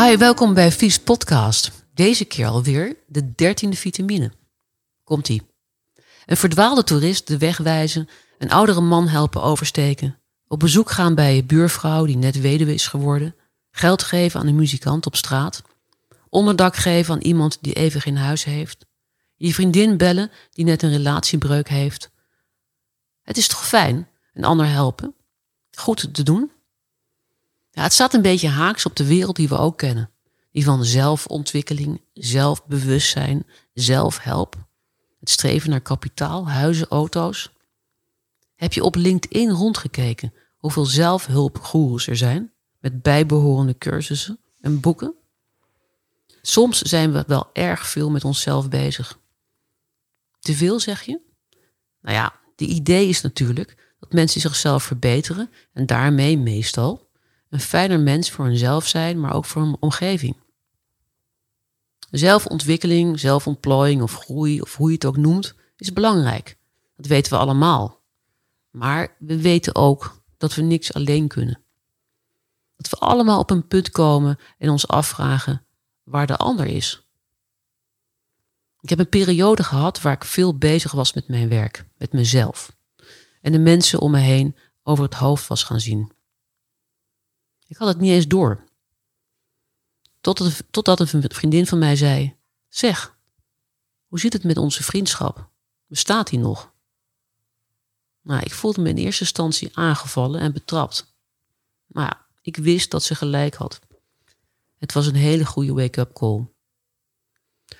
Hi, welkom bij Vies Podcast. Deze keer alweer de dertiende vitamine. Komt-ie. Een verdwaalde toerist de weg wijzen, een oudere man helpen oversteken, op bezoek gaan bij je buurvrouw die net weduwe is geworden, geld geven aan een muzikant op straat, onderdak geven aan iemand die even geen huis heeft, je vriendin bellen die net een relatiebreuk heeft. Het is toch fijn, een ander helpen? Goed te doen? Ja, het staat een beetje haaks op de wereld die we ook kennen. Die van zelfontwikkeling, zelfbewustzijn, zelfhelp. Het streven naar kapitaal, huizen, auto's. Heb je op LinkedIn rondgekeken hoeveel zelfhulpgoeroes er zijn? Met bijbehorende cursussen en boeken? Soms zijn we wel erg veel met onszelf bezig. Te veel, zeg je? Nou ja, de idee is natuurlijk dat mensen zichzelf verbeteren en daarmee meestal een fijner mens voor hunzelf zijn, maar ook voor hun omgeving. Zelfontwikkeling, zelfontplooiing of groei, of hoe je het ook noemt, is belangrijk. Dat weten we allemaal. Maar we weten ook dat we niks alleen kunnen. Dat we allemaal op een punt komen en ons afvragen waar de ander is. Ik heb een periode gehad waar ik veel bezig was met mijn werk, met mezelf. En de mensen om me heen over het hoofd was gaan zien. Ik had het niet eens door. Totdat, een vriendin van mij zei: Zeg, hoe zit het met onze vriendschap? Bestaat die nog? Nou, ik voelde me in eerste instantie aangevallen en betrapt. Maar ik wist dat ze gelijk had. Het was een hele goede wake-up call.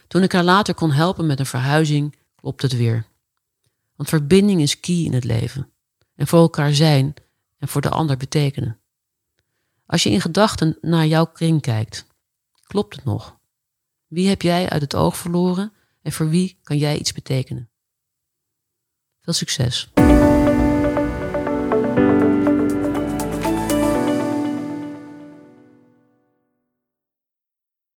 Toen ik haar later kon helpen met een verhuizing, klopt het weer. Want verbinding is key in het leven. En voor elkaar zijn en voor de ander betekenen. Als je in gedachten naar jouw kring kijkt, klopt het nog? Wie heb jij uit het oog verloren en voor wie kan jij iets betekenen? Veel succes!